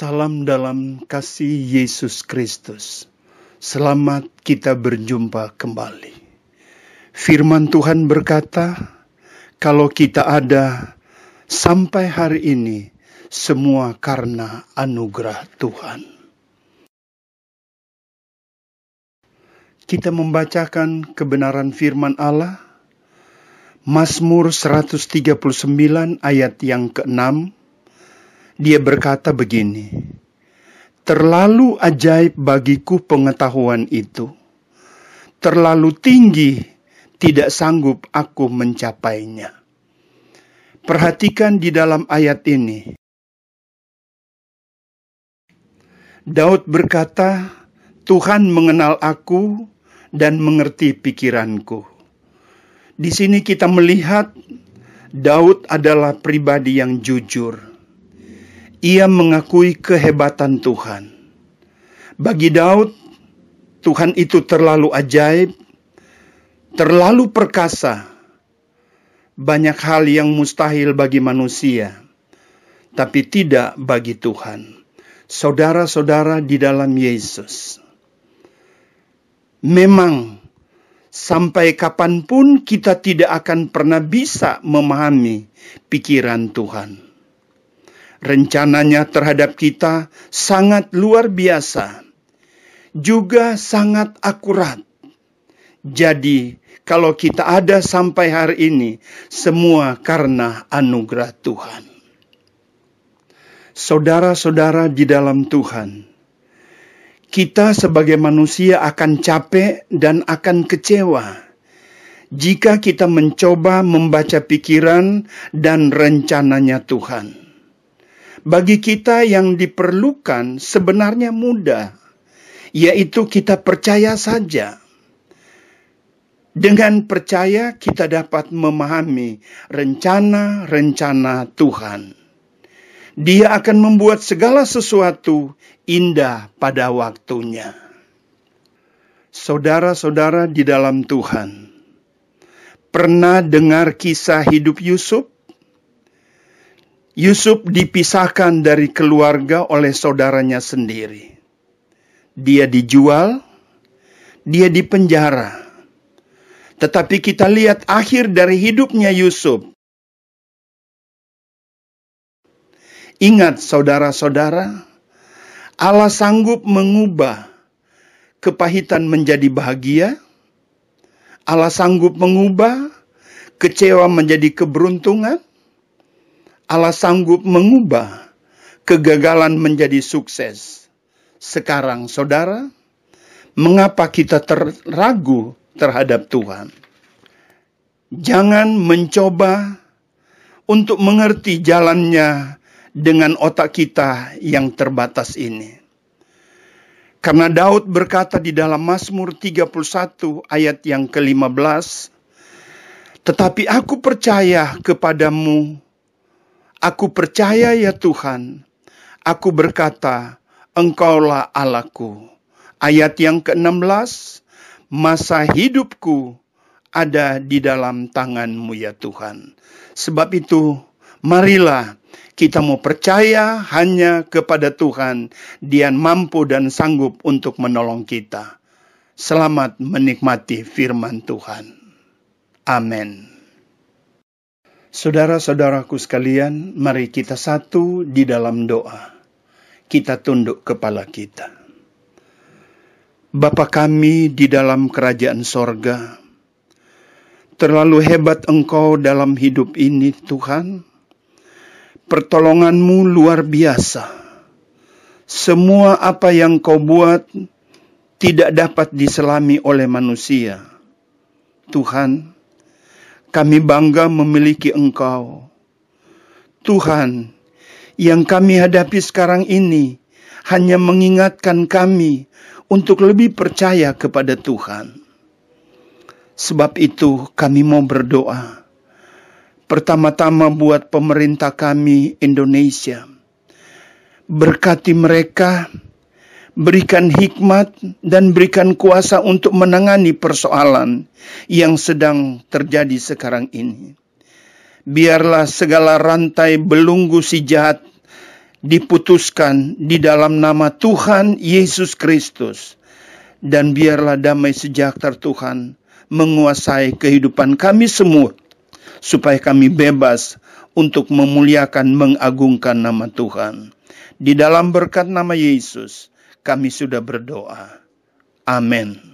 Salam dalam kasih Yesus Kristus. Selamat kita berjumpa kembali. Firman Tuhan berkata, kalau kita ada sampai hari ini, semua karena anugerah Tuhan. Kita membacakan kebenaran firman Allah, Mazmur 139 ayat yang ke-6, dia berkata begini, Terlalu ajaib bagiku pengetahuan itu. Terlalu tinggi, tidak sanggup aku mencapainya. Perhatikan di dalam ayat ini. Daud berkata, Tuhan mengenal aku dan mengerti pikiranku. Di sini kita melihat Daud adalah pribadi yang jujur ia mengakui kehebatan Tuhan. Bagi Daud, Tuhan itu terlalu ajaib, terlalu perkasa. Banyak hal yang mustahil bagi manusia, tapi tidak bagi Tuhan. Saudara-saudara di dalam Yesus. Memang sampai kapan pun kita tidak akan pernah bisa memahami pikiran Tuhan rencananya terhadap kita sangat luar biasa, juga sangat akurat. Jadi, kalau kita ada sampai hari ini, semua karena anugerah Tuhan. Saudara-saudara di dalam Tuhan, kita sebagai manusia akan capek dan akan kecewa jika kita mencoba membaca pikiran dan rencananya Tuhan. Bagi kita yang diperlukan sebenarnya mudah, yaitu kita percaya saja. Dengan percaya kita dapat memahami rencana-rencana Tuhan. Dia akan membuat segala sesuatu indah pada waktunya. Saudara-saudara di dalam Tuhan, pernah dengar kisah hidup Yusuf? Yusuf dipisahkan dari keluarga oleh saudaranya sendiri. Dia dijual, dia dipenjara. Tetapi kita lihat akhir dari hidupnya Yusuf. Ingat saudara-saudara, Allah sanggup mengubah kepahitan menjadi bahagia. Allah sanggup mengubah kecewa menjadi keberuntungan. Allah sanggup mengubah kegagalan menjadi sukses. Sekarang, saudara, mengapa kita terragu terhadap Tuhan? Jangan mencoba untuk mengerti jalannya dengan otak kita yang terbatas ini. Karena Daud berkata di dalam Mazmur 31 ayat yang ke-15, Tetapi aku percaya kepadamu, Aku percaya ya Tuhan, aku berkata, Engkaulah Allahku. Ayat yang ke-16, masa hidupku ada di dalam tanganmu ya Tuhan. Sebab itu, marilah kita mau percaya hanya kepada Tuhan. Dia mampu dan sanggup untuk menolong kita. Selamat menikmati firman Tuhan. Amin. Saudara-saudaraku sekalian, mari kita satu di dalam doa. Kita tunduk kepala kita. Bapa kami di dalam kerajaan sorga, terlalu hebat Engkau dalam hidup ini Tuhan. Pertolonganmu luar biasa. Semua apa yang kau buat tidak dapat diselami oleh manusia. Tuhan, kami bangga memiliki Engkau. Tuhan, yang kami hadapi sekarang ini hanya mengingatkan kami untuk lebih percaya kepada Tuhan. Sebab itu kami mau berdoa. Pertama-tama buat pemerintah kami Indonesia. Berkati mereka berikan hikmat dan berikan kuasa untuk menangani persoalan yang sedang terjadi sekarang ini. Biarlah segala rantai belunggu si jahat diputuskan di dalam nama Tuhan Yesus Kristus. Dan biarlah damai sejahtera Tuhan menguasai kehidupan kami semua, supaya kami bebas untuk memuliakan, mengagungkan nama Tuhan. Di dalam berkat nama Yesus, kami sudah berdoa. Amin.